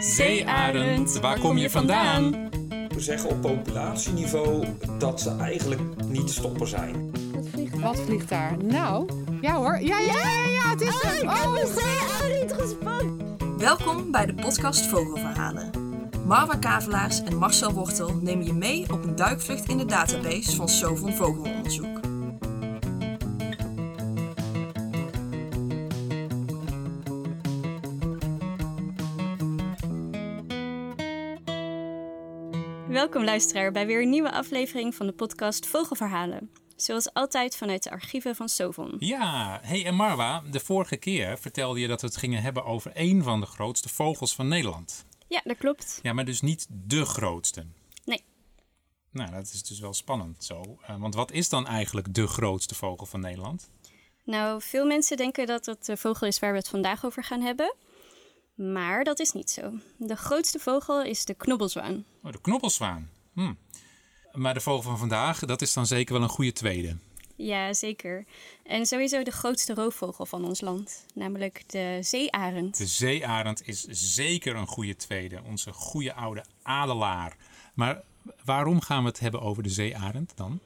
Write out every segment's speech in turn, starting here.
Zeearend, waar kom je vandaan? We zeggen op populatieniveau dat ze eigenlijk niet te stoppen zijn. Wat vliegt daar? Nou, ja hoor. Ja, ja, ja, ja, het is er. Oh, zeearend gespannen. Welkom bij de podcast Vogelverhalen. Marwa Kavelaars en Marcel Wortel nemen je mee op een duikvlucht in de database van Sovon Vogelonderzoek. Welkom luisteraar bij weer een nieuwe aflevering van de podcast Vogelverhalen. Zoals altijd vanuit de archieven van Sovon. Ja, hey en Marwa, de vorige keer vertelde je dat we het gingen hebben over één van de grootste vogels van Nederland. Ja, dat klopt. Ja, maar dus niet de grootste. Nee. Nou, dat is dus wel spannend zo. Uh, want wat is dan eigenlijk de grootste vogel van Nederland? Nou, veel mensen denken dat het de vogel is waar we het vandaag over gaan hebben. Maar dat is niet zo. De grootste vogel is de knobbelzwaan. Oh, de knobbelzwaan. Hm. Maar de vogel van vandaag, dat is dan zeker wel een goede tweede. Ja, zeker. En sowieso de grootste roofvogel van ons land, namelijk de zeearend. De zeearend is zeker een goede tweede, onze goede oude adelaar. Maar waarom gaan we het hebben over de zeearend dan?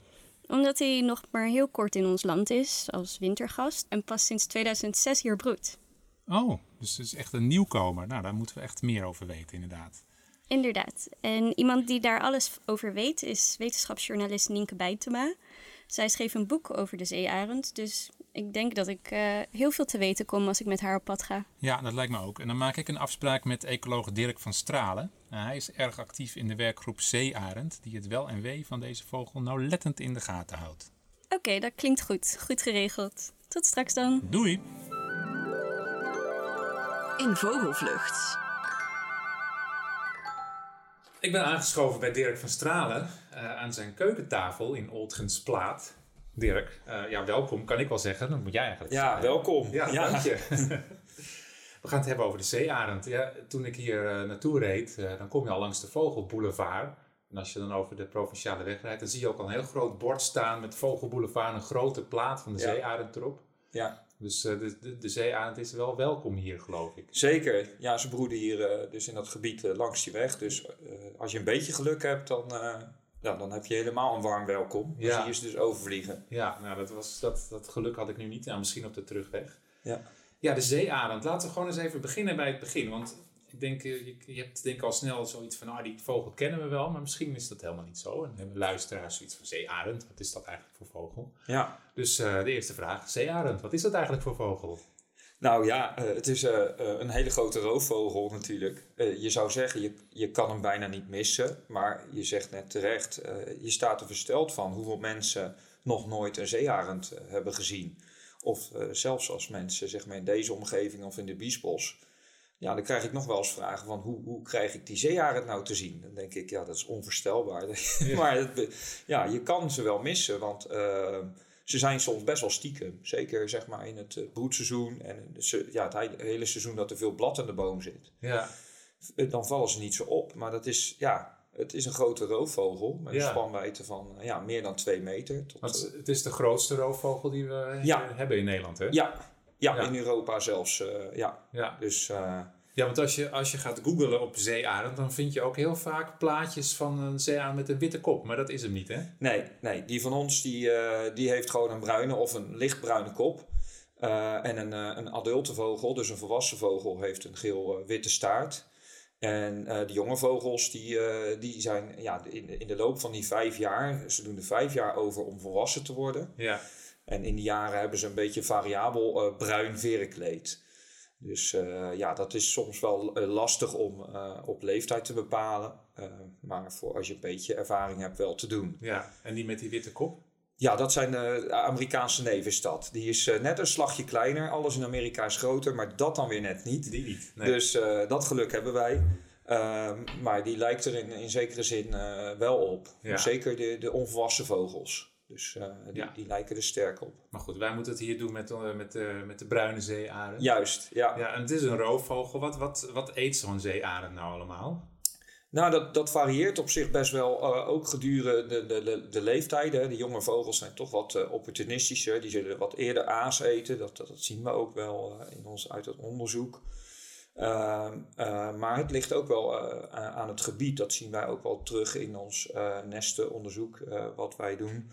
Omdat hij nog maar heel kort in ons land is als wintergast en pas sinds 2006 hier broedt. Oh, dus het is echt een nieuwkomer. Nou, daar moeten we echt meer over weten, inderdaad. Inderdaad. En iemand die daar alles over weet is wetenschapsjournalist Nienke Bijtema. Zij schreef een boek over de zeearend, dus ik denk dat ik uh, heel veel te weten kom als ik met haar op pad ga. Ja, dat lijkt me ook. En dan maak ik een afspraak met ecoloog Dirk van Stralen. Uh, hij is erg actief in de werkgroep Zeearend, die het wel en wee van deze vogel nauwlettend in de gaten houdt. Oké, okay, dat klinkt goed. Goed geregeld. Tot straks dan. Doei! In Vogelvlucht. Ik ben aangeschoven bij Dirk van Stralen uh, aan zijn keukentafel in Oldgensplaat. Dirk, uh, ja, welkom kan ik wel zeggen. Dan moet jij eigenlijk Ja, welkom. Ja, ja. dank je. We gaan het hebben over de zeearend. Ja, toen ik hier uh, naartoe reed, dan kom je al langs de Vogelboulevard. En als je dan over de provinciale weg rijdt, dan zie je ook al een heel groot bord staan met Vogelboulevard. Een grote plaat van de ja. zeearend erop. Ja. Dus uh, de, de, de zeearend is wel welkom hier, geloof ik. Zeker. Ja, ze broeden hier uh, dus in dat gebied uh, langs die weg. Dus als je een beetje geluk hebt, dan, ja, dan heb je helemaal een warm welkom. Ja. zie je ze dus overvliegen. Ja, nou, dat, was, dat, dat geluk had ik nu niet. Nou, misschien op de terugweg. Ja. Ja, de zeearend. Laten we gewoon eens even beginnen bij het begin. Want ik denk, je, je hebt denk al snel zoiets van, ah, die vogel kennen we wel, maar misschien is dat helemaal niet zo. En dan hebben luisteraars zoiets van zeearend, wat is dat eigenlijk voor vogel? Ja. Dus uh, de eerste vraag, zeearend, wat is dat eigenlijk voor vogel? Nou ja, uh, het is uh, een hele grote roofvogel natuurlijk. je zou zeggen, je, je kan hem bijna niet missen, maar je zegt net terecht, je staat er versteld van hoeveel mensen nog nooit een zeearend hebben gezien. Of zelfs als mensen zeg maar, in deze omgeving of in de Biesbos ja, dan krijg ik nog wel eens vragen van hoe, hoe krijg ik die zeearend nou te zien? Dan denk ik, ja, dat is onvoorstelbaar. maar het, ja, je kan ze wel missen, want uh, ze zijn soms best wel stiekem. Zeker zeg maar in het broedseizoen en ja, het hele seizoen dat er veel blad in de boom zit. Ja. Dan vallen ze niet zo op. Maar dat is, ja, het is een grote roofvogel met een spanwijdte van ja, meer dan twee meter. Tot, het is de grootste roofvogel die we ja. hebben in Nederland, hè? Ja, ja, in Europa zelfs. Uh, ja. ja. Dus, uh, ja, want als je, als je gaat googlen op zeearend, dan vind je ook heel vaak plaatjes van een zeearend met een witte kop. Maar dat is hem niet, hè? Nee, nee. die van ons die, uh, die heeft gewoon een bruine of een lichtbruine kop. en een, een adulte vogel, dus een volwassen vogel, heeft een geel-witte staart. En de jonge vogels die, die zijn ja, in, in de loop van die vijf jaar, ze doen er vijf jaar over om volwassen te worden. Ja. En in die jaren hebben ze een beetje variabel uh, bruin verenkleed. Dus uh, ja, dat is soms wel uh, lastig om op leeftijd te bepalen. maar voor als je een beetje ervaring hebt, wel te doen. Ja, en die met die witte kop? Ja, dat zijn de Amerikaanse nevenstad. Die is net een slagje kleiner. Alles in Amerika is groter, maar dat dan weer net niet. Die niet. Nee. Dus dat geluk hebben wij. Ehm, maar die lijkt er in, in zekere zin wel op. Ja. Zeker de, de onvolwassen vogels. Dus uh, die, Ja. die lijken er sterk op. Maar goed, wij moeten het hier doen met, uh, met, uh, met de bruine zeearend. Juist, ja. Ja, en het is een roofvogel. Wat, wat, wat eet zo'n zeearend nou allemaal? Nou, dat, dat varieert op zich best wel, ook gedurende de, de, de leeftijden. De jonge vogels zijn toch wat opportunistischer. Die zullen wat eerder aas eten. Dat, dat, dat zien we ook wel in ons, uit het onderzoek. Ehm, eh, maar het ligt ook wel eh, aan het gebied. Dat zien wij ook wel terug in ons uh, nestenonderzoek wat wij doen.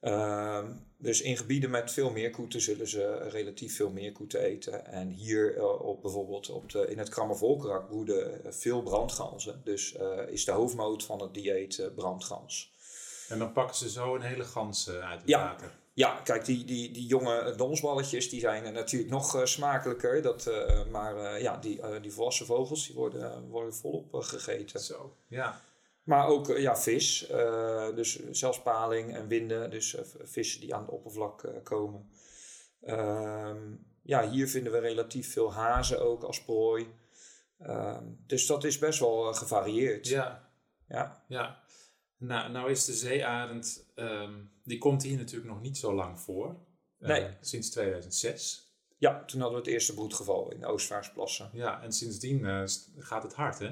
Ehm, dus in gebieden met veel meerkoeten zullen ze relatief veel meerkoeten eten. En hier op, bijvoorbeeld op de, in het Krammervolkerak broeden veel brandganzen. Dus is de hoofdmoot van het dieet brandgans. En dan pakken ze zo een hele gans uit het ja. water. Ja, kijk, die, die, die jonge donsballetjes die zijn natuurlijk nog uh, smakelijker. Dat, uh, maar uh, ja, die, die volwassen vogels die worden, worden volop gegeten. Zo, ja. Maar ook ja, vis, dus zelfs paling en winden, dus vissen die aan het oppervlak komen. Ehm, ja, hier vinden we relatief veel hazen ook als prooi. Ehm, dus dat is best wel gevarieerd. Ja. Ja. ja. Nou, nou is de zeearend, um, die komt hier natuurlijk nog niet zo lang voor. Nee. Uh, sinds 2006. Ja, toen hadden we het eerste broedgeval in de Oostvaartsplassen. Ja, en sindsdien uh, gaat het hard, hè?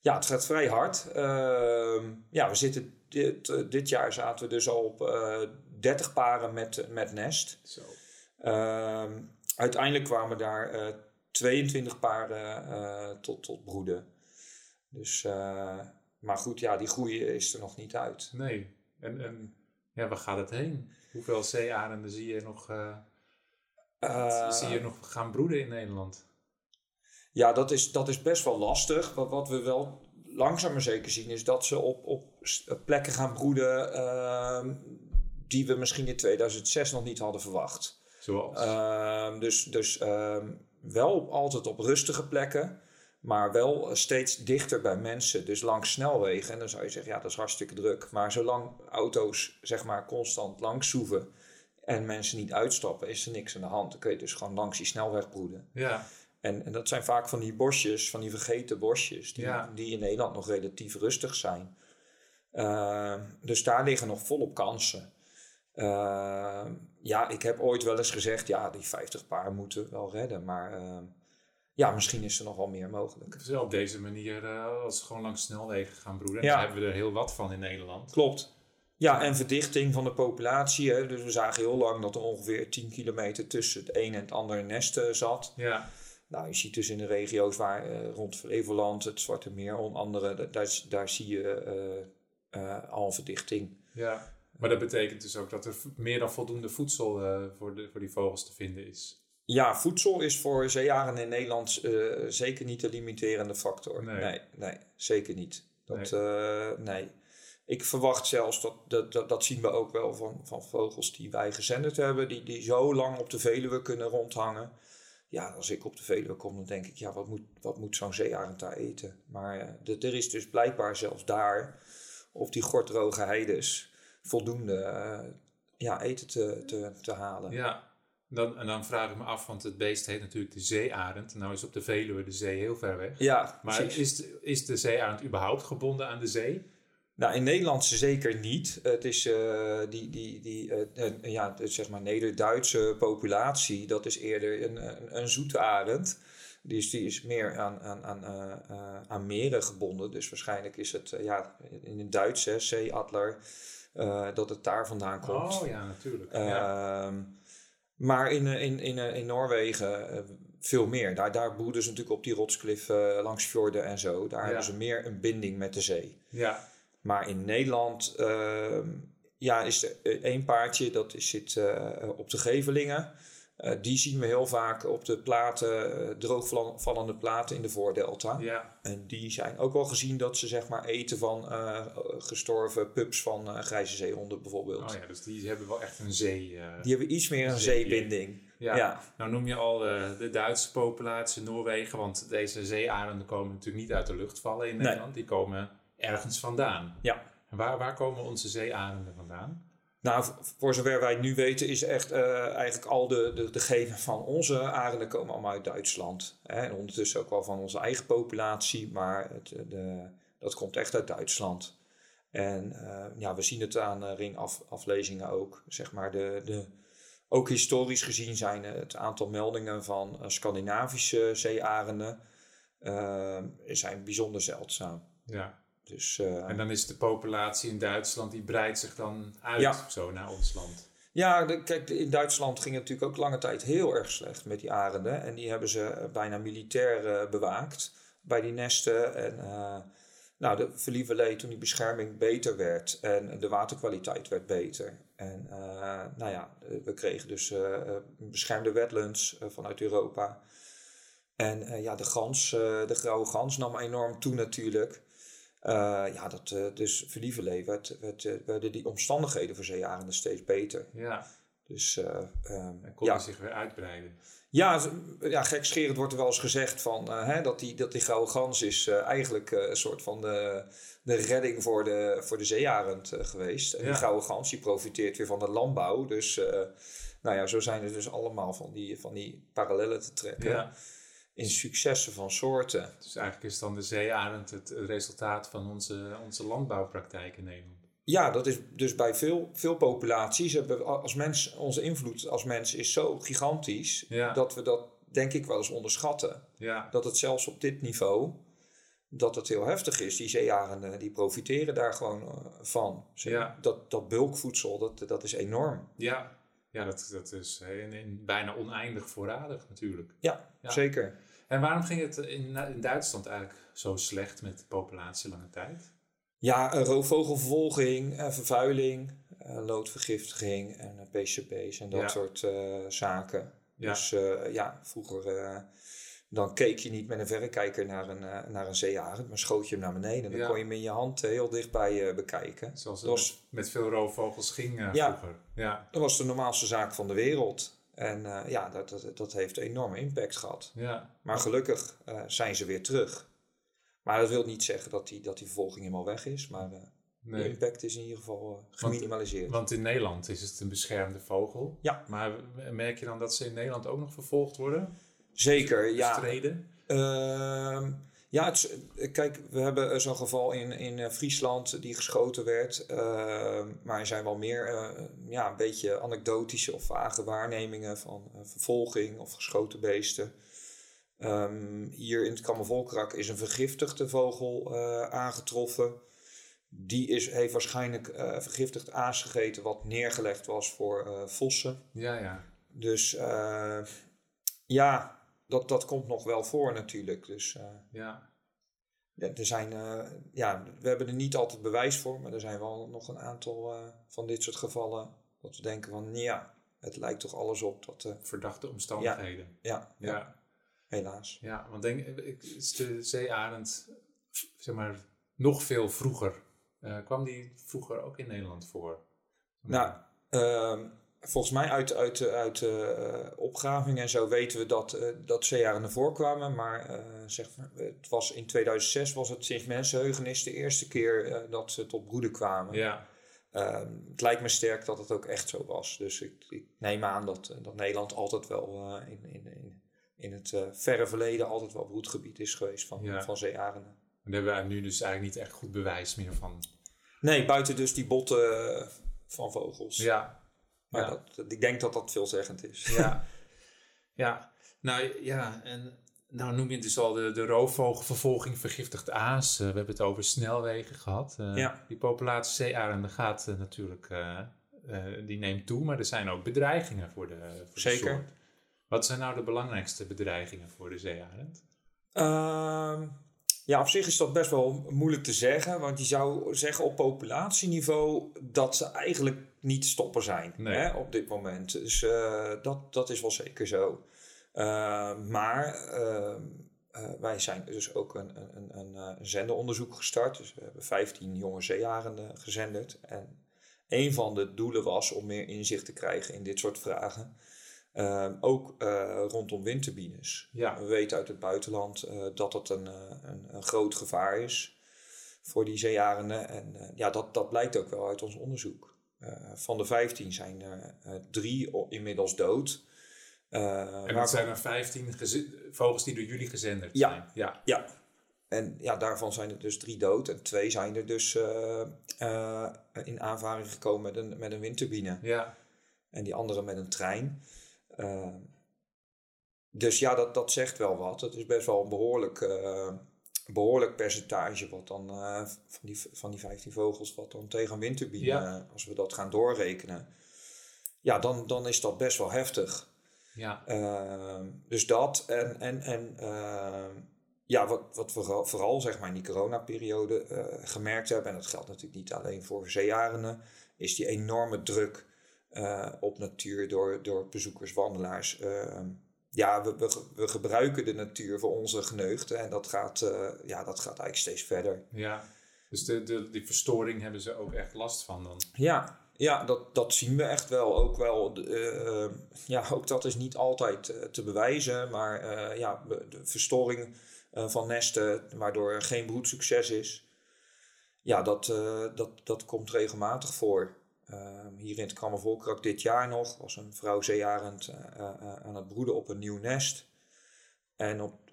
Ja, het gaat vrij hard. Uh, ja, we zitten dit, dit, jaar zaten we dus al op 30 paren met, met nest. Zo. Ehm, uiteindelijk kwamen daar 22 paren tot, tot broeden. Dus maar goed, ja, die groei is er nog niet uit. Nee. En, en ja, waar gaat het heen? Hoeveel zeearenden zie je nog, uh, uh, zie je nog gaan broeden in Nederland? Ja, dat is, dat is best wel lastig. Wat, wat we wel langzaam maar zeker zien, is dat ze op, op plekken gaan broeden uh, die we misschien in 2006 nog niet hadden verwacht. Zoals? Ehm, dus dus ehm, wel altijd op rustige plekken. Maar wel steeds dichter bij mensen, dus langs snelwegen. En dan zou je zeggen, ja, dat is hartstikke druk. Maar zolang auto's zeg maar constant langs zoeven en mensen niet uitstappen, is er niks aan de hand. Dan kun je dus gewoon langs die snelweg broeden. Ja. En, en dat zijn vaak van die bosjes, van die vergeten bosjes, die, Ja. die in Nederland nog relatief rustig zijn. Uh, dus daar liggen nog volop kansen. Uh, ja, ik heb ooit wel eens gezegd, ja, die 50 paar moeten we wel redden. Maar uh, ja, misschien is er nog wel meer mogelijk. Dus op deze manier, uh, als we gewoon langs snelwegen gaan broeden, Ja. dan hebben we er heel wat van in Nederland. Klopt. Ja, en verdichting van de populatie. Hè. Dus we zagen heel lang dat er ongeveer 10 kilometer tussen het een en het andere nest eh, zat. Ja, Nou, je ziet dus in de regio's waar eh, rond Flevoland, het Zwarte Meer, onder andere, da- daar, daar zie je al verdichting. ja. Maar dat betekent dus ook dat er meer dan voldoende voedsel voor, de, voor die vogels te vinden is. Ja, voedsel is voor zeearenden in Nederland eh, zeker niet de limiterende factor. Nee. nee, nee, zeker niet. Dat, Nee. nee. nee. Ik verwacht zelfs, dat, dat, dat, dat zien we ook wel van, van vogels die wij gezenderd hebben, die, die zo lang op de Veluwe kunnen rondhangen. Ja, als ik op de Veluwe kom, dan denk ik, ja, wat moet, wat moet zo'n zeearend daar eten? Maar eh, de- er is dus blijkbaar zelfs daar, op die gortroge heides, voldoende eh, ja, eten te, te, te halen. Ja, dan, en dan vraag ik me af, want het beest heet natuurlijk de zeearend. Nou is op de Veluwe de zee heel ver weg. Ja, Maar precies. is de, is de zeearend überhaupt gebonden aan de zee? Nou, in Nederland zeker niet. Het is eh, die, die, die eh, ja, zeg maar Neder-Duitse populatie, dat is eerder een, een, een zoete arend. Dus die is meer aan, aan, aan, eh, aan meren gebonden. Dus waarschijnlijk is het ja, in het Duits, zeeadler, dat het daar vandaan komt. Oh ja, natuurlijk. ja. Maar in, eh, in, in, eh, in Noorwegen eh, veel meer. Daar, daar broeden ze natuurlijk op die rotskliffen langs fjorden en zo. Daar Ja. hebben ze meer een binding met de zee. ja. Maar in Nederland ehm, ja, is er één paardje, dat zit op de Gevelingen. Eh, die zien we heel vaak op de platen, eh, droogvallende platen in de Voordelta. ja. En die zijn ook wel gezien dat ze zeg maar eten van eh, gestorven pups van grijze zeehonden bijvoorbeeld. Oh ja, dus die hebben wel echt een zee. Die hebben iets meer een zeebinding. ja. ja. Nou noem je al de Duitse populatie, Noorwegen, want deze zeearenden komen natuurlijk niet uit de lucht vallen in Nee. Nederland. Die komen ergens vandaan. Ja. Waar, waar komen onze zeearenden vandaan? Nou, voor zover wij nu weten is echt eh, eigenlijk al de, de, de genen van onze arenden komen allemaal uit Duitsland. Hè? En ondertussen ook wel van onze eigen populatie, maar het, eh, de, dat komt echt uit Duitsland. En eh, ja, we zien het aan ringaflezingen ook. Zeg maar de, de, ook historisch gezien zijn het aantal meldingen van Scandinavische zeearenden zijn bijzonder zeldzaam. Ja. Dus, eh, En dan is de populatie in Duitsland, die breidt zich dan uit Ja. zo naar ons land. Ja, de- kijk, in Duitsland ging het natuurlijk ook lange tijd heel erg slecht met die arenden. En die hebben ze eh, bijna militair eh, bewaakt bij die nesten. En uh, nou, de Verlievelee, toen die bescherming beter werd en de waterkwaliteit werd beter. En nou ja, we kregen dus beschermde wetlands vanuit Europa. En ja, de gans, de grauwe gans nam enorm toe natuurlijk. Uh, ja, dat, uh, dus Verlievelee werd, werd, uh, werden die omstandigheden voor zeearenden steeds beter. Ja. Dus, um, en kon ja. zich weer uitbreiden. Ja, ja, gekscherend wordt er wel eens gezegd van, hè, dat, die, dat die gouden gans is eigenlijk een soort van de, de redding voor de, voor de zeearend geweest. En Ja. die gouden gans die profiteert weer van de landbouw. Dus nou ja, zo zijn er dus allemaal van die, van die parallellen te trekken. Ja. In successen van soorten. Dus eigenlijk is dan de zeearend het, resultaat van onze, onze landbouwpraktijk in Nederland. Ja, dat is dus bij veel, veel populaties. Hebben we als mens, onze invloed als mens is zo gigantisch Ja. dat we dat denk ik wel eens onderschatten. Ja, Dat het zelfs op dit niveau, dat het heel heftig is. Die zeearenden die profiteren daar gewoon eh, van. Ze- Ja. Dat, dat bulkvoedsel, dat, dat is enorm. ja. ja dat, dat is in, in bijna oneindig voorradig natuurlijk. Ja, Ja. zeker. En waarom ging het in, in Duitsland eigenlijk zo slecht met de populatie lange tijd? Ja, roofvogelvervolging, eh, vervuiling, eh, loodvergiftiging en eh, PCB's en dat Ja. soort zaken. Ja. Dus ja, vroeger dan keek je niet met een verrekijker naar een, naar een zeearend, maar schoot je hem naar beneden. Dan Ja. kon je hem in je hand heel dichtbij bekijken. Zoals het was, met, veel roofvogels ging vroeger. Ja, dat was de normaalste zaak van de wereld. En eh, ja, dat, dat, dat heeft enorme impact gehad. ja. Maar gelukkig eh, zijn ze weer terug. Maar dat wil niet zeggen dat die, dat die vervolging helemaal weg is. Maar eh, de impact is in ieder geval geminimaliseerd. Want in Nederland is het een beschermde vogel. Ja. Maar merk je dan dat ze in Nederland ook nog vervolgd worden? Zeker, ja. Bestreden? Ehm, ja, het, eh, kijk, we hebben eh, zo'n geval in, in eh, Friesland die geschoten werd. Ehm, maar er zijn wel meer, ja, een beetje anekdotische of vage waarnemingen van vervolging of geschoten beesten. Ehm, hier in het Kammervolkrak is een vergiftigde vogel aangetroffen. Die is, heeft waarschijnlijk vergiftigd aas gegeten wat neergelegd was voor vossen. Ja, ja. Dus eh, ja, dat, dat komt nog wel voor natuurlijk. Dus eh, ja. ja, er zijn, eh, ja, we hebben er niet altijd bewijs voor, maar er zijn wel nog een aantal eh, van dit soort gevallen. Dat we denken van ja, het lijkt toch alles op dat, Verdachte omstandigheden. ja, ja, Ja. helaas. Ja, want denk, ik- is de zeearend zeg maar, nog veel vroeger? Kwam die vroeger ook in Nederland voor? Nou, ehm, volgens mij uit, uit, uit opgravingen en zo weten we dat, eh dat voorkwamen. Maar eh, zeg, het was in 2006 was het zich mensenheugenis de eerste keer dat ze tot broeden kwamen. ja, Ehm, het lijkt me sterk dat het ook echt zo was. Dus ik, ik neem aan dat, dat Nederland altijd wel in, in, in, in het verre verleden altijd wel broedgebied is geweest van, Ja. van zeearenden. daar hebben we nu dus eigenlijk niet echt goed bewijs meer van. Nee, buiten dus die botten van vogels. Ja, Maar ja. Dat, ik denk dat dat veelzeggend is. ja. ja. Nou ja, en nou noem je dus al de, de roofvogelvervolging vergiftigd aas. Eh, we hebben het over snelwegen gehad. Eh, Ja. Die populatie zeearenden gaat eh, natuurlijk, die neemt toe, maar er zijn ook bedreigingen voor de, voor de Zeker. soort. Wat zijn nou de belangrijkste bedreigingen voor de zeearend? Ehm, ja, op zich is dat best wel moeilijk te zeggen. Want je zou zeggen op populatieniveau dat ze eigenlijk niet stoppen zijn Nee. hè, op dit moment. Dus eh, dat, dat is wel zeker zo. Ehm, maar ehm, eh, wij zijn dus ook een, een, een, een, eh, zenderonderzoek gestart. Dus we hebben 15 jonge zeearenden gezenderd. En een van de doelen was om meer inzicht te krijgen in dit soort vragen. Ehm, ook eh, rondom windturbines. Ja. We weten uit het buitenland eh, dat dat een, eh, een, een groot gevaar is voor die zeearenden. En eh, ja, dat, dat blijkt ook wel uit ons onderzoek. Eh, van de 15 zijn er eh, drie inmiddels dood. Eh, En dat zijn er 15 geze- vogels die door jullie gezenderd Ja. zijn. Ja. Ja, en ja, daarvan zijn er dus drie dood. En twee zijn er dus in aanvaring gekomen met een, met een windturbine. Ja. En die andere met een trein. Dus ja, dat, dat zegt wel wat. Het is best wel een behoorlijk, eh, behoorlijk percentage wat dan, eh, van, die, van die 15 vogels, wat dan tegen Ja. eh, als we dat gaan doorrekenen. ja, dan, dan is dat best wel heftig. Ja. Ehm, dus dat en, en, en ehm, ja, wat, wat we vooral, vooral zeg maar in die coronaperiode eh, gemerkt hebben, en dat geldt natuurlijk niet alleen voor zeearenden, is die enorme druk op natuur door, door bezoekers, wandelaars. Ehm, ja, we, we, we gebruiken de natuur voor onze geneugten en dat gaat, eh, ja, dat gaat eigenlijk steeds verder. ja. Dus de, de, die verstoring hebben ze ook echt last van dan. Ja, ja dat, dat zien we echt wel. Ook, wel eh, ja, ook dat is niet altijd eh, te bewijzen. Maar ja, de verstoring van nesten, waardoor er geen broedsucces is. Ja, dat, dat, dat komt regelmatig voor. Ehm, hier in het Krammervolkrak dit jaar nog was een vrouw zeearend eh, eh, eh, aan het broeden op een nieuw nest. En op,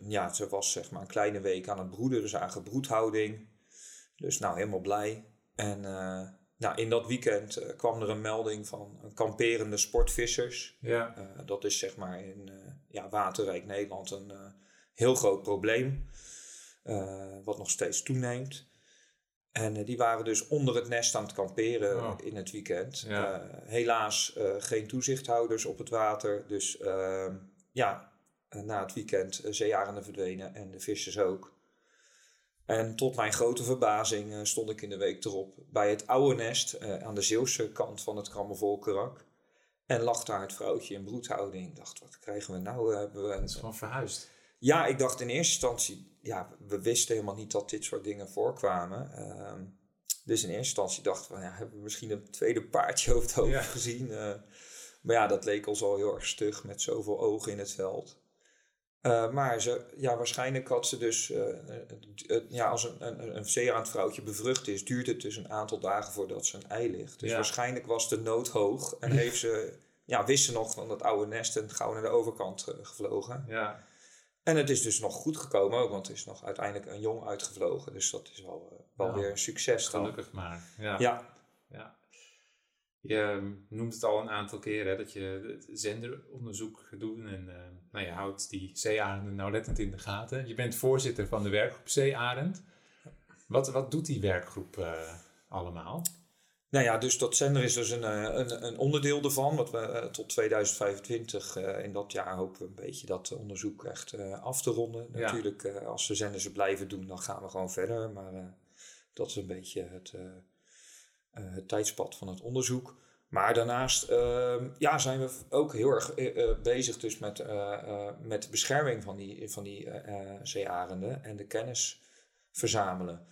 ja, ze was zeg maar een kleine week aan het broeden, dus aan gebroedhouding. Dus nou, helemaal blij. En nou, in dat weekend kwam er een melding van een kamperende sportvissers. Ja. Dat is zeg maar in eh, ja, waterrijk Nederland een heel groot probleem. wat nog steeds toeneemt. En eh, die waren dus onder het nest aan het kamperen Oh. in het weekend. Ja. Eh, helaas eh, geen toezichthouders op het water. Dus ehm, ja, na het weekend zeearenden verdwenen en de vissers ook. En tot mijn grote verbazing stond ik in de week erop bij het oude nest aan de Zeeuwse kant van het Krammervolkerak. En lag daar het vrouwtje in broedhouding. Ik dacht, wat krijgen we nou? Hebben we Dat is gewoon verhuisd. Ja, ik dacht in eerste instantie, ja, we wisten helemaal niet dat dit soort dingen voorkwamen. Ehm, dus in eerste instantie dachten we, ja, hebben we misschien een tweede paardje over het hoofd Ja. gezien. Eh, maar ja, dat leek ons al heel erg stug met zoveel ogen in het veld. Eh, maar ze, ja, waarschijnlijk had ze dus, eh, ja, als een, een, een zeearend vrouwtje bevrucht is, duurt het dus een aantal dagen voordat ze een ei ligt. Dus Ja. waarschijnlijk was de nood hoog en heeft ze, ja, wist ze nog van dat oude nest en gauw naar de overkant gevlogen. Ja. En het is dus nog goed gekomen ook, want er is nog uiteindelijk een jong uitgevlogen. Dus dat is wel, eh, wel weer een succes dan. Gelukkig maar. Ja. Ja, Ja. Je ehm, noemt het al een aantal keren dat je zenderonderzoek doet en eh, nou, je houdt die zeearenden nauwlettend in de gaten. Je bent voorzitter van de werkgroep Zeearend. Wat, wat doet die werkgroep eh, allemaal? Nou ja, dus dat zender is dus een, eh, een, een onderdeel ervan. Wat we eh, tot 2025, eh, in dat jaar hopen we een beetje dat onderzoek echt af te ronden. Ja. Natuurlijk, als de zenders het blijven doen, dan gaan we gewoon verder. Maar dat is een beetje het, het tijdspad van het onderzoek. Maar daarnaast ehm, ja, zijn we ook heel erg bezig dus met, met de bescherming van die, van die zeearenden en de kennis verzamelen.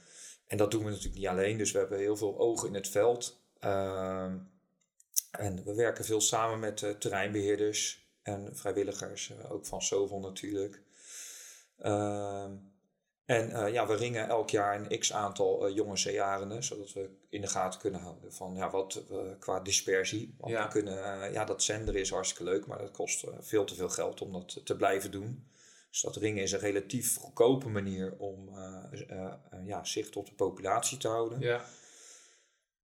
En dat doen we natuurlijk niet alleen, dus we hebben heel veel ogen in het veld. Ehm, en we werken veel samen met eh, terreinbeheerders en vrijwilligers, eh, ook van Sovon natuurlijk. Ehm, en eh, ja, we ringen elk jaar een x aantal jonge zeearenden, zodat we in de gaten kunnen houden van ja, wat eh, qua dispersie. Want Ja. we kunnen, ja, dat zenderen is hartstikke leuk, maar dat kost veel te veel geld om dat te blijven doen. Dus dat ringen is een relatief goedkope manier om eh, eh, ja, zicht op de populatie te houden. Ja.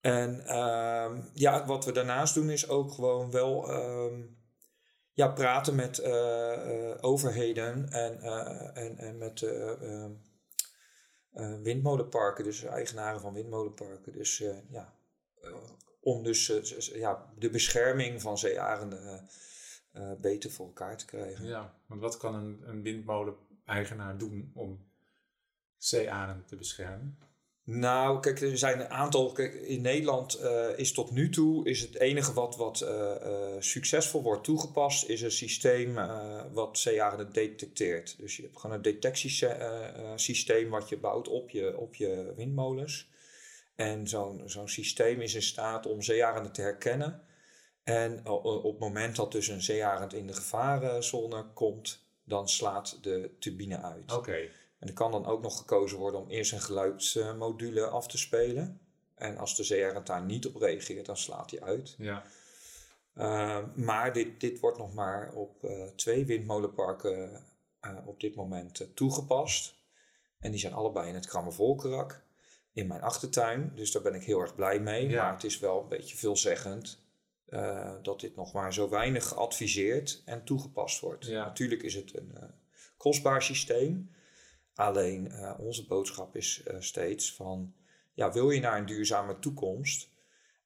En ehm, ja, wat we daarnaast doen is ook gewoon wel ehm, ja, praten met overheden en, en, en met eh, ehm, eh, windmolenparken, dus eigenaren van windmolenparken. Dus ja, om dus ja, de bescherming van zeearenden eh, beter voor elkaar te krijgen. ja. Want wat kan een, een windmolen-eigenaar doen om zeearenden te beschermen? Nou, kijk, er zijn een aantal. Kijk, in Nederland eh, is tot nu toe is het enige wat, wat eh, succesvol wordt toegepast, is een systeem wat zeearenden detecteert. Dus je hebt gewoon een detectiesysteem wat je bouwt op je, op je windmolens. En zo'n zo'n systeem is in staat om zeearenden te herkennen. En o- op het moment dat dus een zeearend in de gevarenzone komt, dan slaat de turbine uit. Oké. En er kan dan ook nog gekozen worden om eerst een geluidsmodule af te spelen. En als de zeearend daar niet op reageert, dan slaat hij uit. Ja. Uh, maar dit, dit wordt nog maar op uh, twee windmolenparken uh, op dit moment toegepast. En die zijn allebei in het Krammervolkerak in mijn achtertuin. Dus daar ben ik heel erg blij mee. Ja. Maar het is wel een beetje veelzeggend uh, dat dit nog maar zo weinig geadviseerd en toegepast wordt. Ja. Natuurlijk is het een uh, kostbaar systeem. Alleen uh, onze boodschap is steeds van, ja, wil je naar een duurzame toekomst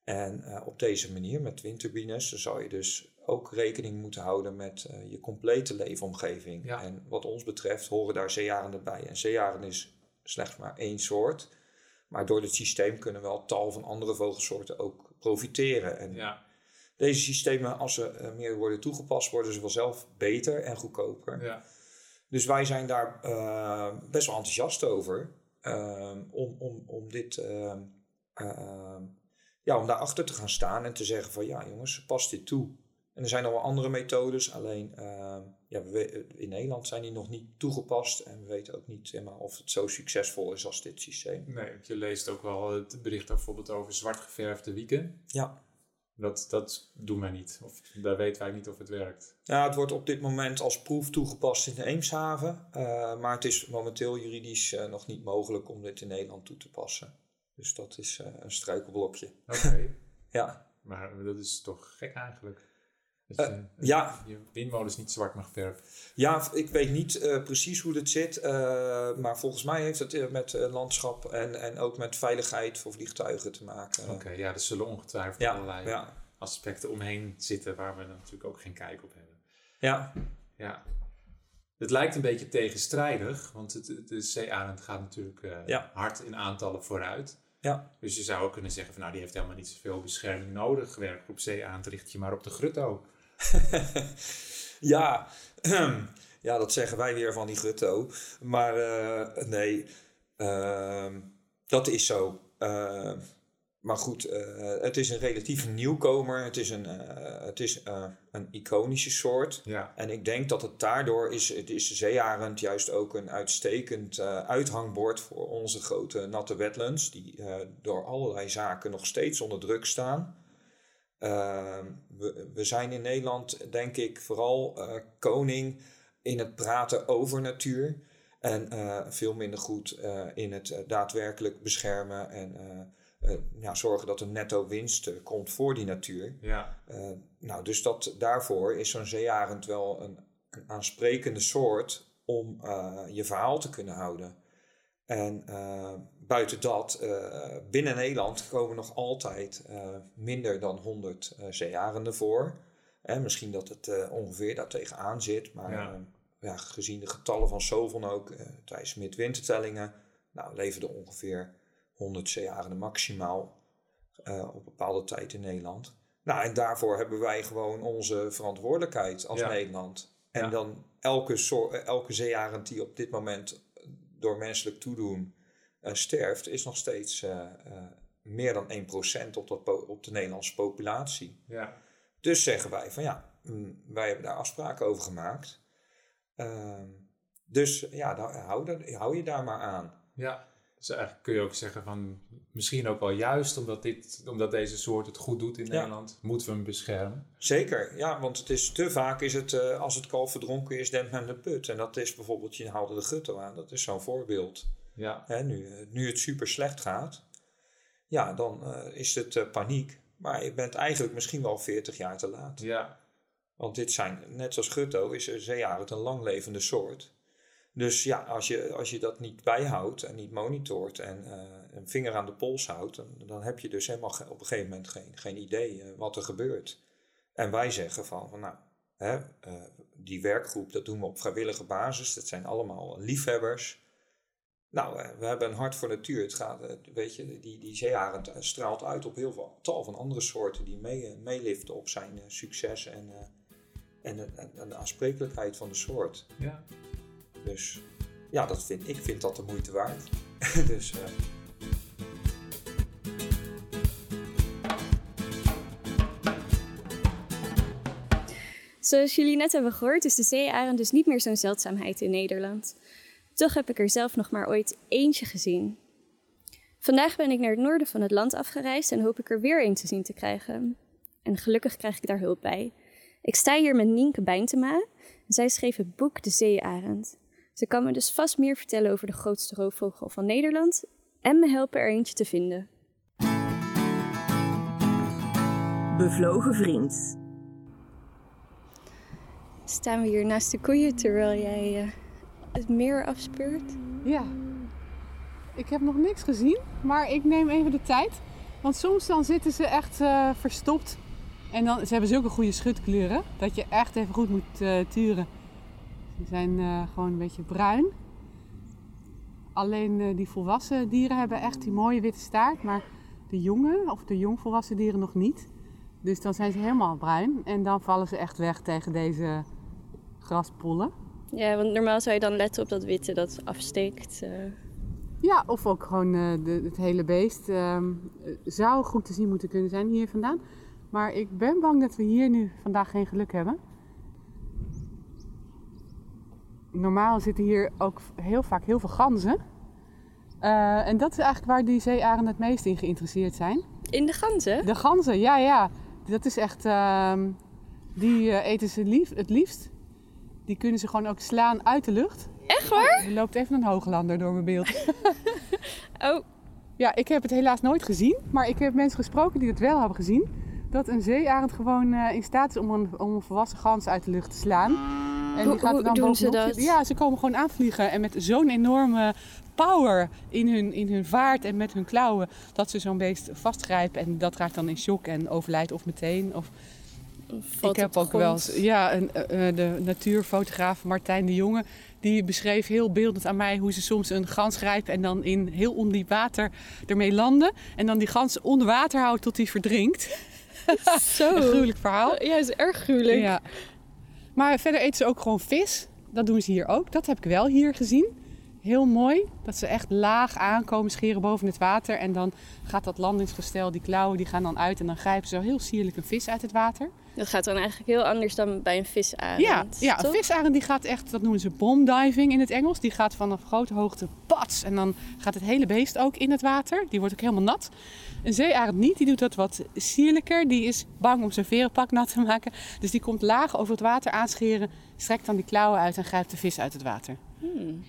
En eh, op deze manier, met windturbines, dan zou je dus ook rekening moeten houden met eh, je complete leefomgeving. Ja. En wat ons betreft horen daar zeearenden bij. En zeearenden is slechts maar één soort. Maar door dit systeem kunnen wel tal van andere vogelsoorten ook profiteren. En Ja, deze systemen, als ze eh, meer worden toegepast, worden ze vanzelf beter en goedkoper. ja. Dus wij zijn daar eh, best wel enthousiast over. ehm, om, om, om dit. ehm, ja, om daarachter te gaan staan en te zeggen van ja jongens, pas dit toe. En er zijn nog wel andere methodes, alleen ja, we, we- in Nederland zijn die nog niet toegepast. En we weten ook niet helemaal of het zo succesvol is als dit systeem. Nee, je leest ook wel het bericht bijvoorbeeld over zwart geverfde wieken. Ja, Dat, dat doen wij niet. Of daar weten wij niet of het werkt. Ja, het wordt op dit moment als proef toegepast in de Eemshaven. eh, maar het is momenteel juridisch eh, nog niet mogelijk om dit in Nederland toe te passen. Dus dat is eh, een struikelblokje. Oké, Ja, maar dat is toch gek eigenlijk. Dat je, ja. je windmolens niet zwart mag verven. ja ik weet niet eh, precies hoe dit zit. maar volgens mij heeft het met landschap en, en ook met veiligheid voor vliegtuigen te maken. Oké, ja, er zullen ongetwijfeld Ja, allerlei ja, aspecten omheen zitten waar we natuurlijk ook geen kijk op hebben. ja, Ja. Het lijkt een beetje tegenstrijdig, want het, de zeearend gaat natuurlijk Ja. hard in aantallen vooruit. ja. Dus je zou ook kunnen zeggen van nou, die heeft helemaal niet zoveel bescherming nodig. Werkgroep zeearend richt je maar op de grutto. Ja, ja, dat zeggen wij weer van die gutto. Maar eh, nee, ehm, dat is zo. Ehm, maar goed, eh, het is een relatieve nieuwkomer. Het is, een, eh, het is een iconische soort. Ja, En ik denk dat het daardoor is, het is de zeearend juist ook een uitstekend uithangbord voor onze grote natte wetlands, die door allerlei zaken nog steeds onder druk staan. Ehm, we, we zijn in Nederland, denk ik, vooral eh, koning in het praten over natuur. En eh, veel minder goed eh, in het daadwerkelijk beschermen en ja, zorgen dat er netto winst komt voor die natuur. ja, nou, dus dat, daarvoor is zo'n zeearend wel een, een aansprekende soort om je verhaal te kunnen houden. En buiten dat, eh, binnen Nederland komen nog altijd eh, minder dan 100 eh, zeearenden voor. En misschien dat het ongeveer daar tegenaan zit, maar Ja. ja, gezien de getallen van Sovon ook tijdens midwintertellingen, nou, leverden ongeveer 100 zeearenden maximaal op bepaalde tijd in Nederland. Nou, en daarvoor hebben wij gewoon onze verantwoordelijkheid als Ja. Nederland. En Ja. dan elke, elke zeearend die op dit moment door menselijk toedoen sterft, is nog steeds eh, eh, meer dan 1% op, dat op de Nederlandse populatie. ja. Dus zeggen wij van ja, mm, wij hebben daar afspraken over gemaakt. Ehm, dus ja, daar, hou, daar- hou je daar maar aan. Ja, dus eigenlijk kun je ook zeggen van misschien ook wel juist omdat, dit, omdat deze soort het goed doet in Ja. Nederland, moeten we hem beschermen. Zeker, ja, want het is te vaak is het, eh, als het kalf verdronken is, dempt men de put. En dat is bijvoorbeeld, je haalde de gutto aan, dat is zo'n voorbeeld. Ja, Hè, nu, nu het super slecht gaat, ja, dan eh, is het eh, paniek. Maar je bent eigenlijk misschien wel 40 jaar te laat. ja, Want dit zijn, net zoals gutto, is een zeearend een langlevende soort. Dus ja, als je, als je dat niet bijhoudt en niet monitort en eh, een vinger aan de pols houdt, dan, dan heb je dus helemaal op een gegeven moment geen, geen idee wat er gebeurt. En wij zeggen van, van nou, hè, die werkgroep, dat doen we op vrijwillige basis. Dat zijn allemaal liefhebbers. Nou, eh, we hebben een hart voor natuur. Het gaat, eh, weet je, die, die zeearend eh, straalt uit op heel veel tal van andere soorten die mee, meeliften op zijn eh, succes en, eh, en, en, en de aansprekelijkheid van de soort. ja. Dus ja, dat vind, ik vind dat de moeite waard. dus eh, Zoals jullie net hebben gehoord, is de zeearend dus niet meer zo'n zeldzaamheid in Nederland. Toch heb ik er zelf nog maar ooit eentje gezien. Vandaag ben ik naar het noorden van het land afgereisd en hoop ik er weer een te zien te krijgen. En gelukkig krijg ik daar hulp bij. Ik sta hier met Nienke Bijntema en zij schreef het boek De Zeearend. Ze kan me dus vast meer vertellen over de grootste roofvogel van Nederland en me helpen er eentje te vinden. Bevlogen vriend. Staan we hier naast de koeien terwijl jij eh, het meer afspeurt? Ja. Ik heb nog niks gezien, maar ik neem even de tijd. Want soms dan zitten ze echt eh, verstopt. En dan, ze hebben zulke goede schutkleuren dat je echt even goed moet eh, turen. Ze zijn eh, gewoon een beetje bruin. Alleen die volwassen dieren hebben echt die mooie witte staart. Maar de jonge of de jongvolwassen dieren nog niet. Dus dan zijn ze helemaal bruin. En dan vallen ze echt weg tegen deze graspollen. Ja, want normaal zou je dan letten op dat witte dat afsteekt. eh. Ja, of ook gewoon eh, de, het hele beest. ehm, eh, zou goed te zien moeten kunnen zijn hier vandaan. Maar ik ben bang dat we hier nu vandaag geen geluk hebben. Normaal zitten hier ook heel vaak heel veel ganzen. Eh, en dat is eigenlijk waar die zeearenden het meest in geïnteresseerd zijn. In de ganzen? De ganzen, ja, ja. Dat is echt. ehm, die eten ze lief, het liefst. Die kunnen ze gewoon ook slaan uit de lucht. Echt waar? Er loopt even een hooglander door mijn beeld. Oh, Ja, ik heb het helaas nooit gezien, maar ik heb mensen gesproken die het wel hebben gezien. Dat een zeearend gewoon eh, in staat is om een, om een volwassen gans uit de lucht te slaan. En Hoe- hoe doen bovenop ze dat? Ja, ze komen gewoon aanvliegen en met zo'n enorme power in hun, in hun vaart en met hun klauwen. Dat ze zo'n beest vastgrijpen en dat raakt dan in shock en overlijdt of meteen. Of ik heb ook wel eens, ja, eh, eh, de natuurfotograaf Martijn de Jonge, die beschreef heel beeldend aan mij hoe ze soms een gans grijpen en dan in heel ondiep water ermee landen. En dan die gans onder water houden tot die verdrinkt. Zo. Een gruwelijk verhaal. Ja, is erg gruwelijk. Ja. Maar verder eten ze ook gewoon vis. Dat doen ze hier ook. Dat heb ik wel hier gezien. Heel mooi. Dat ze echt laag aankomen, scheren boven het water. En dan gaat dat landingsgestel, die klauwen, die gaan dan uit. En dan grijpen ze heel sierlijk een vis uit het water. Dat gaat dan eigenlijk heel anders dan bij een visarend. Ja, ja een visarend die gaat echt, dat noemen ze bombdiving in het Engels. Die gaat vanaf grote hoogte pats en dan gaat het hele beest ook in het water. Die wordt ook helemaal nat. Een zeearend niet, die doet dat wat sierlijker. Die is bang om zijn verenpak nat te maken. Dus die komt laag over het water aanscheren, strekt dan die klauwen uit en grijpt de vis uit het water. Hmm.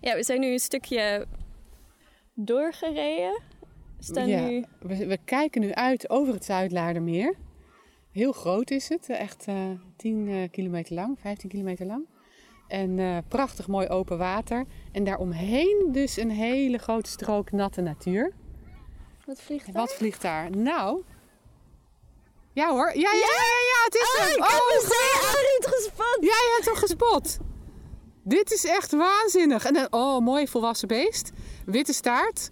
Ja, we zijn nu een stukje doorgereden. We staan Ja, nu... we, we kijken nu uit over het Zuidlaardermeer. Heel groot is het, echt eh 10 eh, kilometer lang, 15 kilometer lang. En eh, prachtig mooi open water. En daaromheen dus een hele grote strook natte natuur. Wat vliegt daar? wat vliegt daar? Nou. Ja hoor. Ja, ja, ja, ja, ja, het is Oh, hem. ik heb Oh, een zeearend gespot! Ja, je hebt hem gespot. Dit is echt waanzinnig. En een oh, mooi volwassen beest. Witte staart.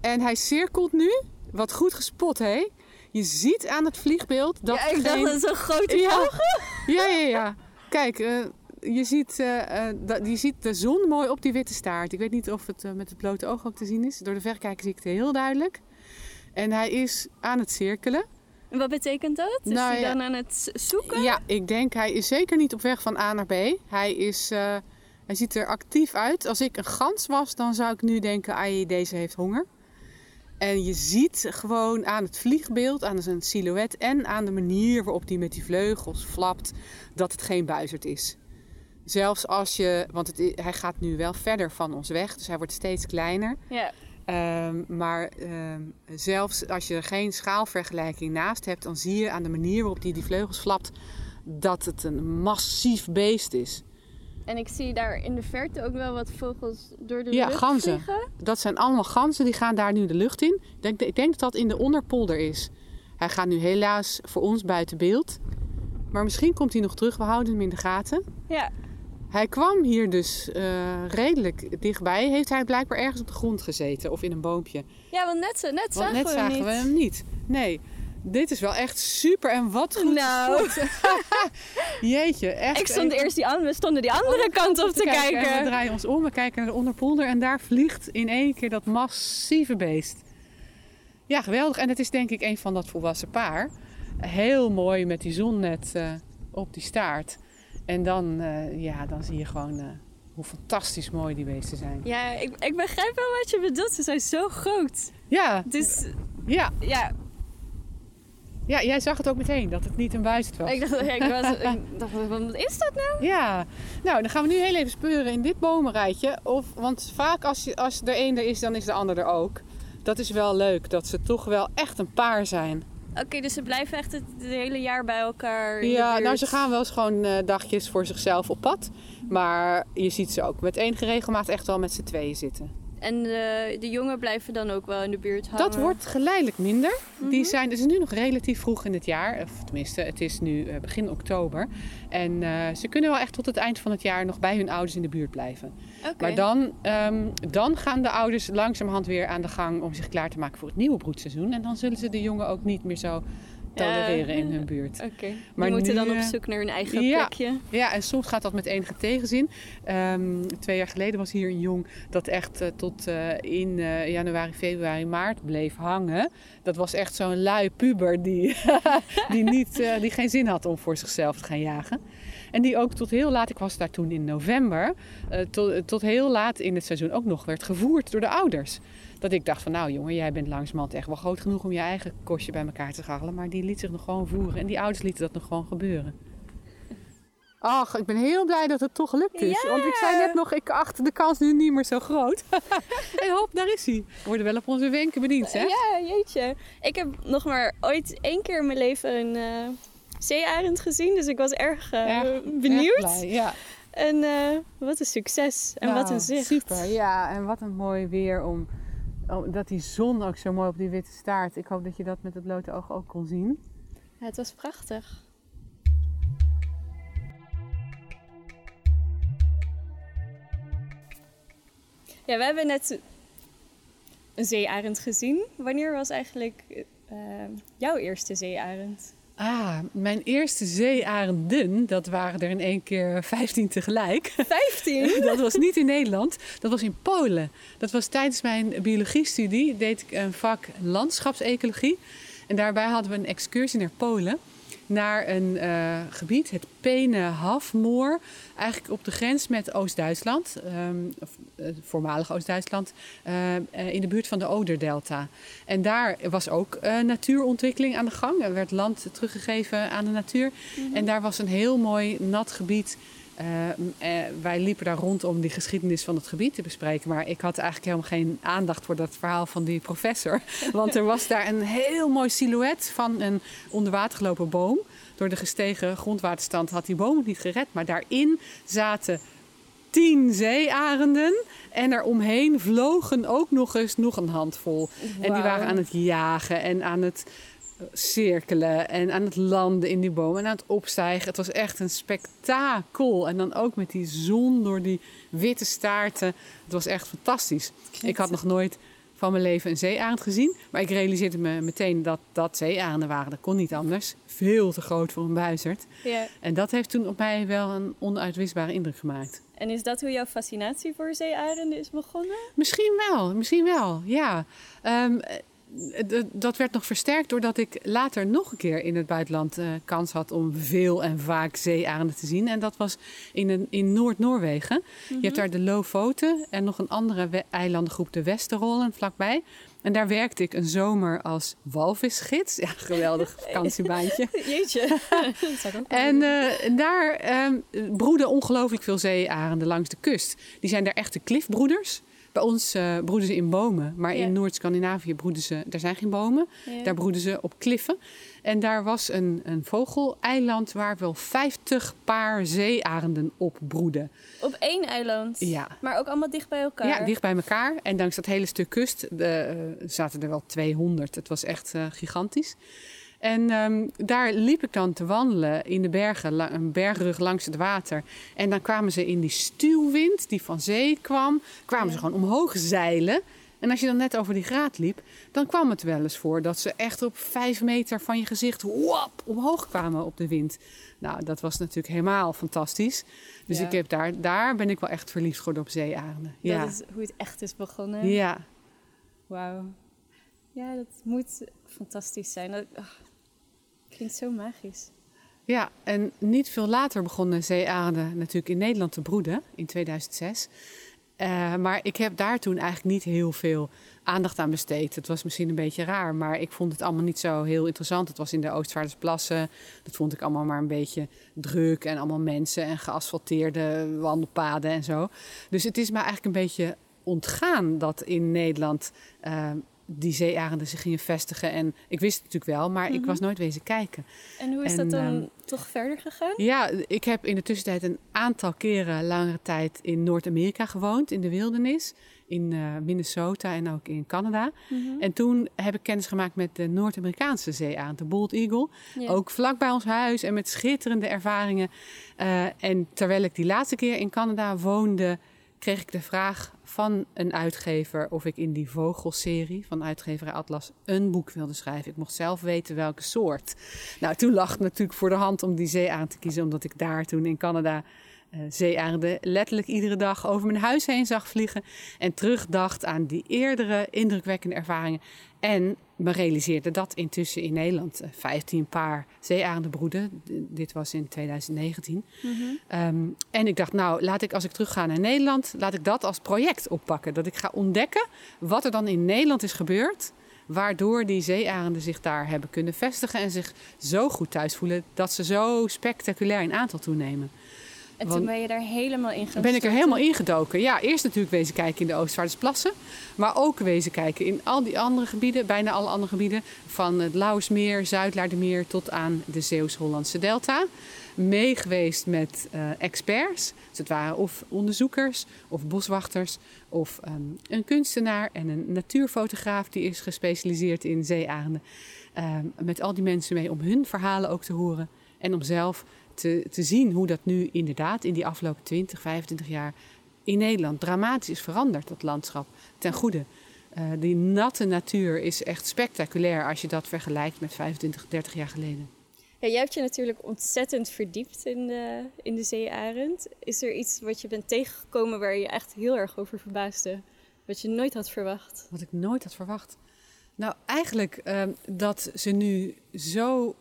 En hij cirkelt nu. Wat goed gespot, hé. Je ziet aan het vliegbeeld dat Ja, ik geen... dacht dat het zo'n grote Ja. vogel Ja, ja, ja. Kijk, eh, je, ziet, eh, eh, dat- je ziet de zon mooi op die witte staart. Ik weet niet of het eh, met het blote oog ook te zien is. Door de verrekijker zie ik het heel duidelijk. En hij is aan het cirkelen. En Wat betekent dat? Is Nou, hij ja. dan aan het zoeken? Ja, ik denk hij is zeker niet op weg van A naar B. Hij, is, eh, hij ziet er actief uit. Als ik een gans was, dan zou ik nu denken, ai, deze heeft honger. En je ziet gewoon aan het vliegbeeld, aan zijn silhouet en aan de manier waarop hij met die vleugels flapt, dat het geen buizerd is. Zelfs als je, want het, hij gaat nu wel verder van ons weg, dus hij wordt steeds kleiner. Ja. Ehm, maar ehm, zelfs als je er geen schaalvergelijking naast hebt, dan zie je aan de manier waarop hij die vleugels flapt dat het een massief beest is. En ik zie daar in de verte ook wel wat vogels door de Ja, lucht ganzen. vliegen. Dat zijn allemaal ganzen, die gaan daar nu de lucht in. Ik denk, ik denk dat dat in de onderpolder is. Hij gaat nu helaas voor ons buiten beeld. Maar misschien komt hij nog terug, we houden hem in de gaten. Ja. Hij kwam hier dus eh, redelijk dichtbij. Heeft hij blijkbaar ergens op de grond gezeten of in een boompje. ja, want net, net Want zagen net we zagen hem niet. we hem niet. Nee, dit is wel echt super en wat goed Nou. Jeetje, echt. Ik stond eerst die, an- we stonden die andere kant op te kijken. En we draaien ons om, we kijken naar de onderpolder en daar vliegt in één keer dat massieve beest. Ja, geweldig. En het is denk ik een van dat volwassen paar. Heel mooi met die zon net eh, op die staart. En dan, eh, ja, dan zie je gewoon eh, hoe fantastisch mooi die beesten zijn. Ja, ik, ik begrijp wel wat je bedoelt. Ze zijn zo groot. Ja, Dus ja, ja, ja, jij zag het ook meteen dat het niet een buizerd was. ik dacht, ik, was, ik dacht, wat is dat nou? Ja, nou dan gaan we nu heel even speuren in dit bomenrijtje. Of, want vaak als, je, als er één er is, dan is de ander er ook. Dat is wel leuk, dat ze toch wel echt een paar zijn. Oké, dus ze blijven echt het, het hele jaar bij elkaar. Ja, nou ze gaan wel eens gewoon eh, dagjes voor zichzelf op pad. Maar je ziet ze ook met enige regelmaat echt wel met z'n tweeën zitten. En de, de jongen blijven dan ook wel in de buurt hangen. Dat wordt geleidelijk minder. Die Mhm. zijn, het is nu nog relatief vroeg in het jaar. Of tenminste, het is nu eh, begin oktober. En eh, ze kunnen wel echt tot het eind van het jaar nog bij hun ouders in de buurt blijven. Maar dan, ehm, dan gaan de ouders langzamerhand weer aan de gang om zich klaar te maken voor het nieuwe broedseizoen. En dan zullen ze de jongen ook niet meer zo tolereren in hun buurt. Oké. Maar Die moeten nu, dan op eh, zoek naar hun eigen ja. plekje. Ja, en soms gaat dat met enige tegenzin. Ehm, twee jaar geleden was hier een jong dat echt eh, tot eh, in eh, januari, februari, maart bleef hangen. Dat was echt zo'n lui puber die, die, niet, eh, die geen zin had om voor zichzelf te gaan jagen. En die ook tot heel laat, ik was daar toen in november, eh, tot, tot heel laat in het seizoen ook nog werd gevoerd door de ouders. Dat ik dacht van nou jongen, jij bent langzamerhand echt wel groot genoeg om je eigen kostje bij elkaar te scharrelen. Maar die liet zich nog gewoon voeren en die ouders lieten dat nog gewoon gebeuren. Ach, ik ben heel blij dat het toch gelukt is. Ja. Want ik zei net nog, ik acht de kans nu niet meer zo groot. en hop, daar is hij. We worden wel op onze wenken bediend, hè? Ja, jeetje. Ik heb nog maar ooit één keer in mijn leven een eh, zeearend gezien. Dus ik was erg, eh, Erg- benieuwd. erg blij, ja. En eh, wat een succes. En wat Nou, een zicht. Super, ja. En wat een mooi weer om, om... Dat die zon ook zo mooi op die witte staart. Ik hoop dat je dat met het blote oog ook kon zien. Ja, het was prachtig. Ja, we hebben net een zeearend gezien. Wanneer was eigenlijk eh, jouw eerste zeearend? Ah, mijn eerste zeearenden, dat waren er in één keer 15 tegelijk. 15? dat was niet in Nederland, dat was in Polen. Dat was tijdens mijn biologiestudie, deed ik een vak landschapsecologie. En daarbij hadden we een excursie naar Polen. Naar een eh, gebied, het Pene-Hafmoor. Eigenlijk op de grens met Oost-Duitsland, ehm, of eh, voormalig Oost-Duitsland, eh, in de buurt van de Oderdelta. En daar was ook natuurontwikkeling aan de gang. Er werd land teruggegeven aan de natuur. En daar was een heel mooi nat gebied. Eh, eh, wij liepen daar rond om die geschiedenis van het gebied te bespreken. Maar ik had eigenlijk helemaal geen aandacht voor dat verhaal van die professor. Want er was daar een heel mooi silhouet van een onder water gelopen boom. Door de gestegen grondwaterstand had die boom het niet gered. Maar daarin zaten tien zeearenden. En eromheen vlogen ook nog eens nog een handvol. En die waren aan het jagen en aan het cirkelen en aan het landen in die boom en aan het opstijgen. Het was echt een spektakel. En dan ook met die zon door die witte staarten. Het was echt fantastisch. Ik had nog nooit van mijn leven een zeearend gezien. Maar ik realiseerde me meteen dat dat zeearenden waren. Dat kon niet anders. Veel te groot voor een buizerd. Ja. En dat heeft toen op mij wel een onuitwisbare indruk gemaakt. En is dat hoe jouw fascinatie voor zeearenden is begonnen? Misschien wel, misschien wel, ja. Ehm, eh, dat werd nog versterkt doordat ik later nog een keer in het buitenland eh, kans had om veel en vaak zeearenden te zien. En dat was in, een, in Noord-Noorwegen. Je hebt daar de Lofoten en nog een andere eilandengroep, de Westerollen, vlakbij. En daar werkte ik een zomer als walvisgids. Ja, geweldig vakantiebaantje. Jeetje. En eh, daar ehm, broeden ongelooflijk veel zeearenden langs de kust. Die zijn daar echte klifbroeders. Bij ons eh, broeden ze in bomen, maar Ja. in Noord-Scandinavië broeden ze, daar zijn geen bomen. Ja. Daar broeden ze op kliffen. En daar was een, een vogeleiland waar wel 50 paar zeearenden op broeden. Op één eiland. Ja. Maar ook allemaal dicht bij elkaar. Ja, dicht bij elkaar. En langs dat hele stuk kust de, eh, zaten er wel 200. Het was echt eh, gigantisch. En ehm, daar liep ik dan te wandelen in de bergen, een bergrug langs het water. En dan kwamen ze in die stuwwind die van zee kwam, kwamen ze gewoon omhoog zeilen. En als je dan net over die graad liep, dan kwam het wel eens voor dat ze echt op vijf meter van je gezicht wap, omhoog kwamen op de wind. Nou, dat was natuurlijk helemaal fantastisch. Dus Ja. ik heb daar, daar ben ik wel echt verliefd geworden op zeearenden. Ja. Dat is hoe het echt is begonnen. Ja, Wauw. Ja, dat moet fantastisch zijn. Dat klinkt zo magisch. ja, en niet veel later begonnen zeearenden natuurlijk in Nederland te broeden, in 2006. Eh, maar ik heb daar toen eigenlijk niet heel veel aandacht aan besteed. Het was misschien een beetje raar, maar ik vond het allemaal niet zo heel interessant. Het was in de Oostvaardersplassen. Dat vond ik allemaal maar een beetje druk en allemaal mensen en geasfalteerde wandelpaden en zo. Dus het is me eigenlijk een beetje ontgaan dat in Nederland eh, die zeearenden zich gingen vestigen. En ik wist het natuurlijk wel, maar ik Mhm. was nooit wezen kijken. En hoe is En, dat dan ehm, toch verder gegaan? Ja, ik heb in de tussentijd een aantal keren langere tijd in Noord-Amerika gewoond, in de wildernis. In eh, Minnesota en ook in Canada. Mhm. En toen heb ik kennis gemaakt met de Noord-Amerikaanse zeearend, de Bald Eagle. Ook vlak bij ons huis en met schitterende ervaringen. Eh, en terwijl ik die laatste keer in Canada woonde, kreeg ik de vraag van een uitgever of ik in die vogelserie van uitgeverij Atlas een boek wilde schrijven. Ik mocht zelf weten welke soort. Nou, toen lag het natuurlijk voor de hand om die zeearend te kiezen, omdat ik daar toen in Canada eh zeearenden letterlijk iedere dag over mijn huis heen zag vliegen. En terugdacht aan die eerdere indrukwekkende ervaringen. En me realiseerde dat intussen in Nederland eh, 15 paar zeearenden broeden. Dit was in 2019. Mhm. Ehm, en ik dacht, nou, laat ik als ik terug ga naar Nederland, laat ik dat als project oppakken. Dat ik ga ontdekken wat er dan in Nederland is gebeurd. Waardoor die zeearenden zich daar hebben kunnen vestigen en zich zo goed thuis voelen dat ze zo spectaculair in aantal toenemen. En toen ben je daar helemaal in gaan Ben ik er helemaal ingedoken. Ja, eerst natuurlijk wezen kijken in de Oostvaardersplassen. Maar ook wezen kijken in al die andere gebieden, bijna alle andere gebieden. Van het Lauwersmeer, Zuidlaardermeer tot aan de Zeeuws-Hollandse delta. Mee geweest met eh, experts. Dus het waren of onderzoekers of boswachters. Of ehm, een kunstenaar en een natuurfotograaf die is gespecialiseerd in zeearenden. Ehm, met al die mensen mee om hun verhalen ook te horen. En om zelf te, te zien hoe dat nu inderdaad in die afgelopen 20, 25 jaar in Nederland dramatisch is veranderd, dat landschap, ten goede. Eh, die natte natuur is echt spectaculair als je dat vergelijkt met 25, 30 jaar geleden. Ja, jij hebt je natuurlijk ontzettend verdiept in de, in de zeearend. Is er iets wat je bent tegengekomen waar je je echt heel erg over verbaasde? Wat je nooit had verwacht? Wat ik nooit had verwacht. Nou, eigenlijk ehm, dat ze nu zo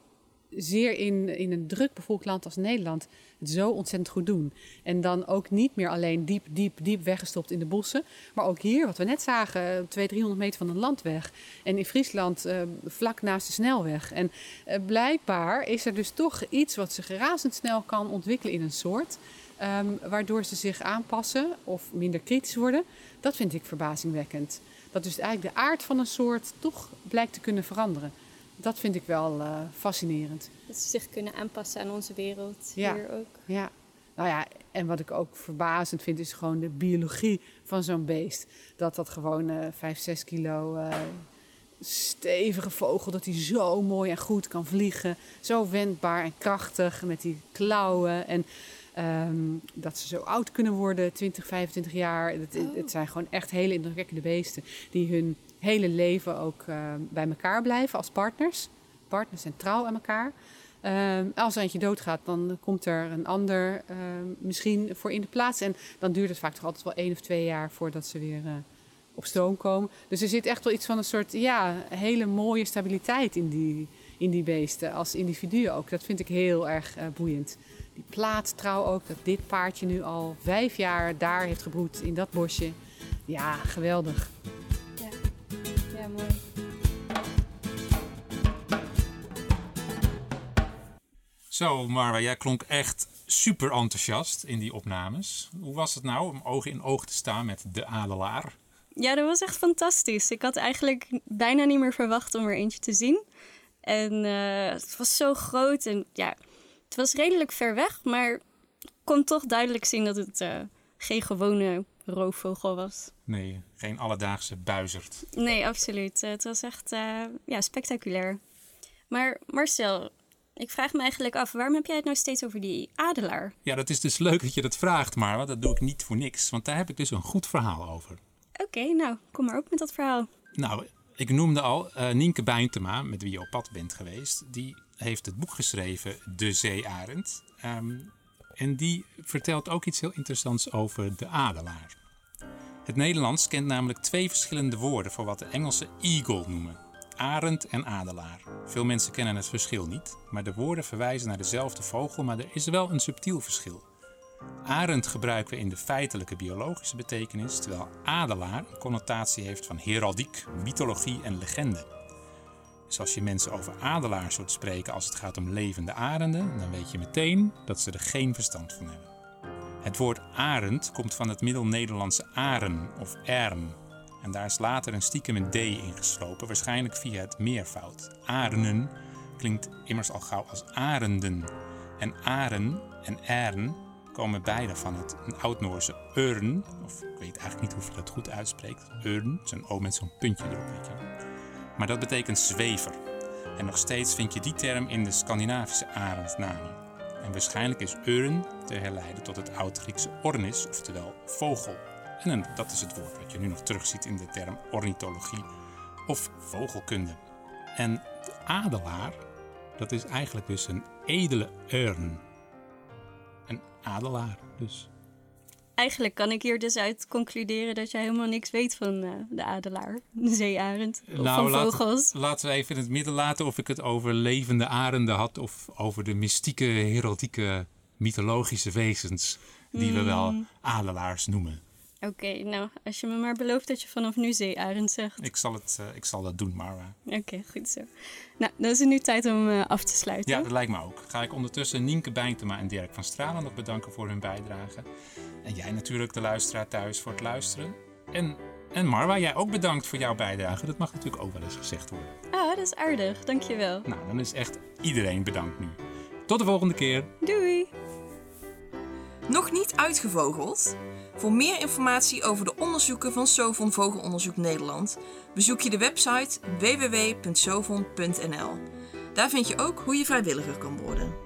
zeer in, in een druk bevolkt land als Nederland het zo ontzettend goed doen. En dan ook niet meer alleen diep, diep, diep weggestopt in de bossen. Maar ook hier, wat we net zagen, 200, 300 meter van een landweg. En in Friesland eh, vlak naast de snelweg. En eh, blijkbaar is er dus toch iets wat zich razendsnel kan ontwikkelen in een soort. ehm, waardoor ze zich aanpassen of minder kritisch worden. Dat vind ik verbazingwekkend. Dat dus eigenlijk de aard van een soort toch blijkt te kunnen veranderen. Dat vind ik wel eh, fascinerend. Dat ze zich kunnen aanpassen aan onze wereld Ja. hier ook. Ja. Nou ja, en wat ik ook verbazend vind is gewoon de biologie van zo'n beest. Dat dat gewoon eh 5, 6 kilo eh, stevige vogel, dat hij zo mooi en goed kan vliegen. Zo wendbaar en krachtig met die klauwen. En ehm, dat ze zo oud kunnen worden, 20, 25 jaar. Het, Oh. het zijn gewoon echt hele indrukwekkende beesten. Die hun hele leven ook eh, bij elkaar blijven als partners. Partners zijn trouw aan elkaar. Ehm, als er eentje doodgaat, dan komt er een ander ehm, misschien voor in de plaats. En dan duurt het vaak toch altijd wel één of twee jaar voordat ze weer eh, op stoom komen. Dus er zit echt wel iets van een soort ja, hele mooie stabiliteit in die, in die beesten. Als individuen ook. Dat vind ik heel erg eh, boeiend. Die plaatstrouw ook, dat dit paardje nu al vijf jaar daar heeft gebroed in dat bosje. Ja, geweldig. Mooi. Zo, Marwa, jij klonk echt super enthousiast in die opnames. Hoe was het nou om oog in oog te staan met de adelaar? Ja, dat was echt fantastisch. Ik had eigenlijk bijna niet meer verwacht om er eentje te zien. En eh, het was zo groot en ja, het was redelijk ver weg, maar ik kon toch duidelijk zien dat het eh, geen gewone roofvogel was. Nee, geen alledaagse buizerd. Nee, absoluut. Het was echt eh, ja, spectaculair. Maar Marcel, ik vraag me eigenlijk af, waarom heb jij het nou steeds over die adelaar? Ja, dat is dus leuk dat je dat vraagt, Marwa. Dat doe ik niet voor niks, want daar heb ik dus een goed verhaal over. Oké, nou, kom maar op met dat verhaal. Nou, ik noemde al eh, Nienke Bijntema, met wie je op pad bent geweest. Die heeft het boek geschreven, De Zeearend. Ehm, en die vertelt ook iets heel interessants over de adelaar. Het Nederlands kent namelijk twee verschillende woorden voor wat de Engelsen eagle noemen. Arend en adelaar. Veel mensen kennen het verschil niet, maar de woorden verwijzen naar dezelfde vogel, maar er is wel een subtiel verschil. Arend gebruiken we in de feitelijke biologische betekenis, terwijl adelaar een connotatie heeft van heraldiek, mythologie en legende. Dus als je mensen over adelaars hoort spreken als het gaat om levende arenden, dan weet je meteen dat ze er geen verstand van hebben. Het woord arend komt van het Middel-Nederlandse aren of ern. En daar is later een stiekem een D ingeslopen, waarschijnlijk via het meervoud. Arenen klinkt immers al gauw als arenden. En aren en ern komen beide van het oud-Noorse urn, of ik weet eigenlijk niet hoe je dat goed uitspreekt. Urn, zo'n O met zo'n puntje erop, weet je. Maar dat betekent zwever. En nog steeds vind je die term in de Scandinavische arendsnamen. En waarschijnlijk is urn te herleiden tot het oud-Griekse ornis, oftewel vogel. En dat is het woord wat je nu nog terugziet in de term ornithologie of vogelkunde. En de adelaar, dat is eigenlijk dus een edele urn. Een adelaar dus. Eigenlijk kan ik hier dus uit concluderen dat jij helemaal niks weet van uh, de adelaar, de zeearend of nou, van vogels. laten we even in het midden laten of ik het over levende arenden had of over de mystieke, heraldieke, mythologische wezens die we wel hmm. adelaars noemen. Oké, nou, als je me maar belooft dat je vanaf nu zeearend zegt. Ik zal, het, uh, ik zal dat doen, maar... Oké, goed zo. Nou, dan is het nu tijd om uh, af te sluiten. Ja, dat lijkt me ook. Ga ik ondertussen Nienke Bijntema en Dirk van Stralen nog bedanken voor hun bijdrage. En jij natuurlijk, de luisteraar thuis, voor het luisteren. En, en Marwa, jij ook bedankt voor jouw bijdrage. Dat mag natuurlijk ook wel eens gezegd worden. Ah, dat is aardig. Dankjewel. Nou, dan is echt iedereen bedankt nu. Tot de volgende keer. Doei! Nog niet uitgevogeld? Voor meer informatie over de onderzoeken van Sovon Vogelonderzoek Nederland bezoek je de website www.sovon.nl. Daar vind je ook hoe je vrijwilliger kan worden.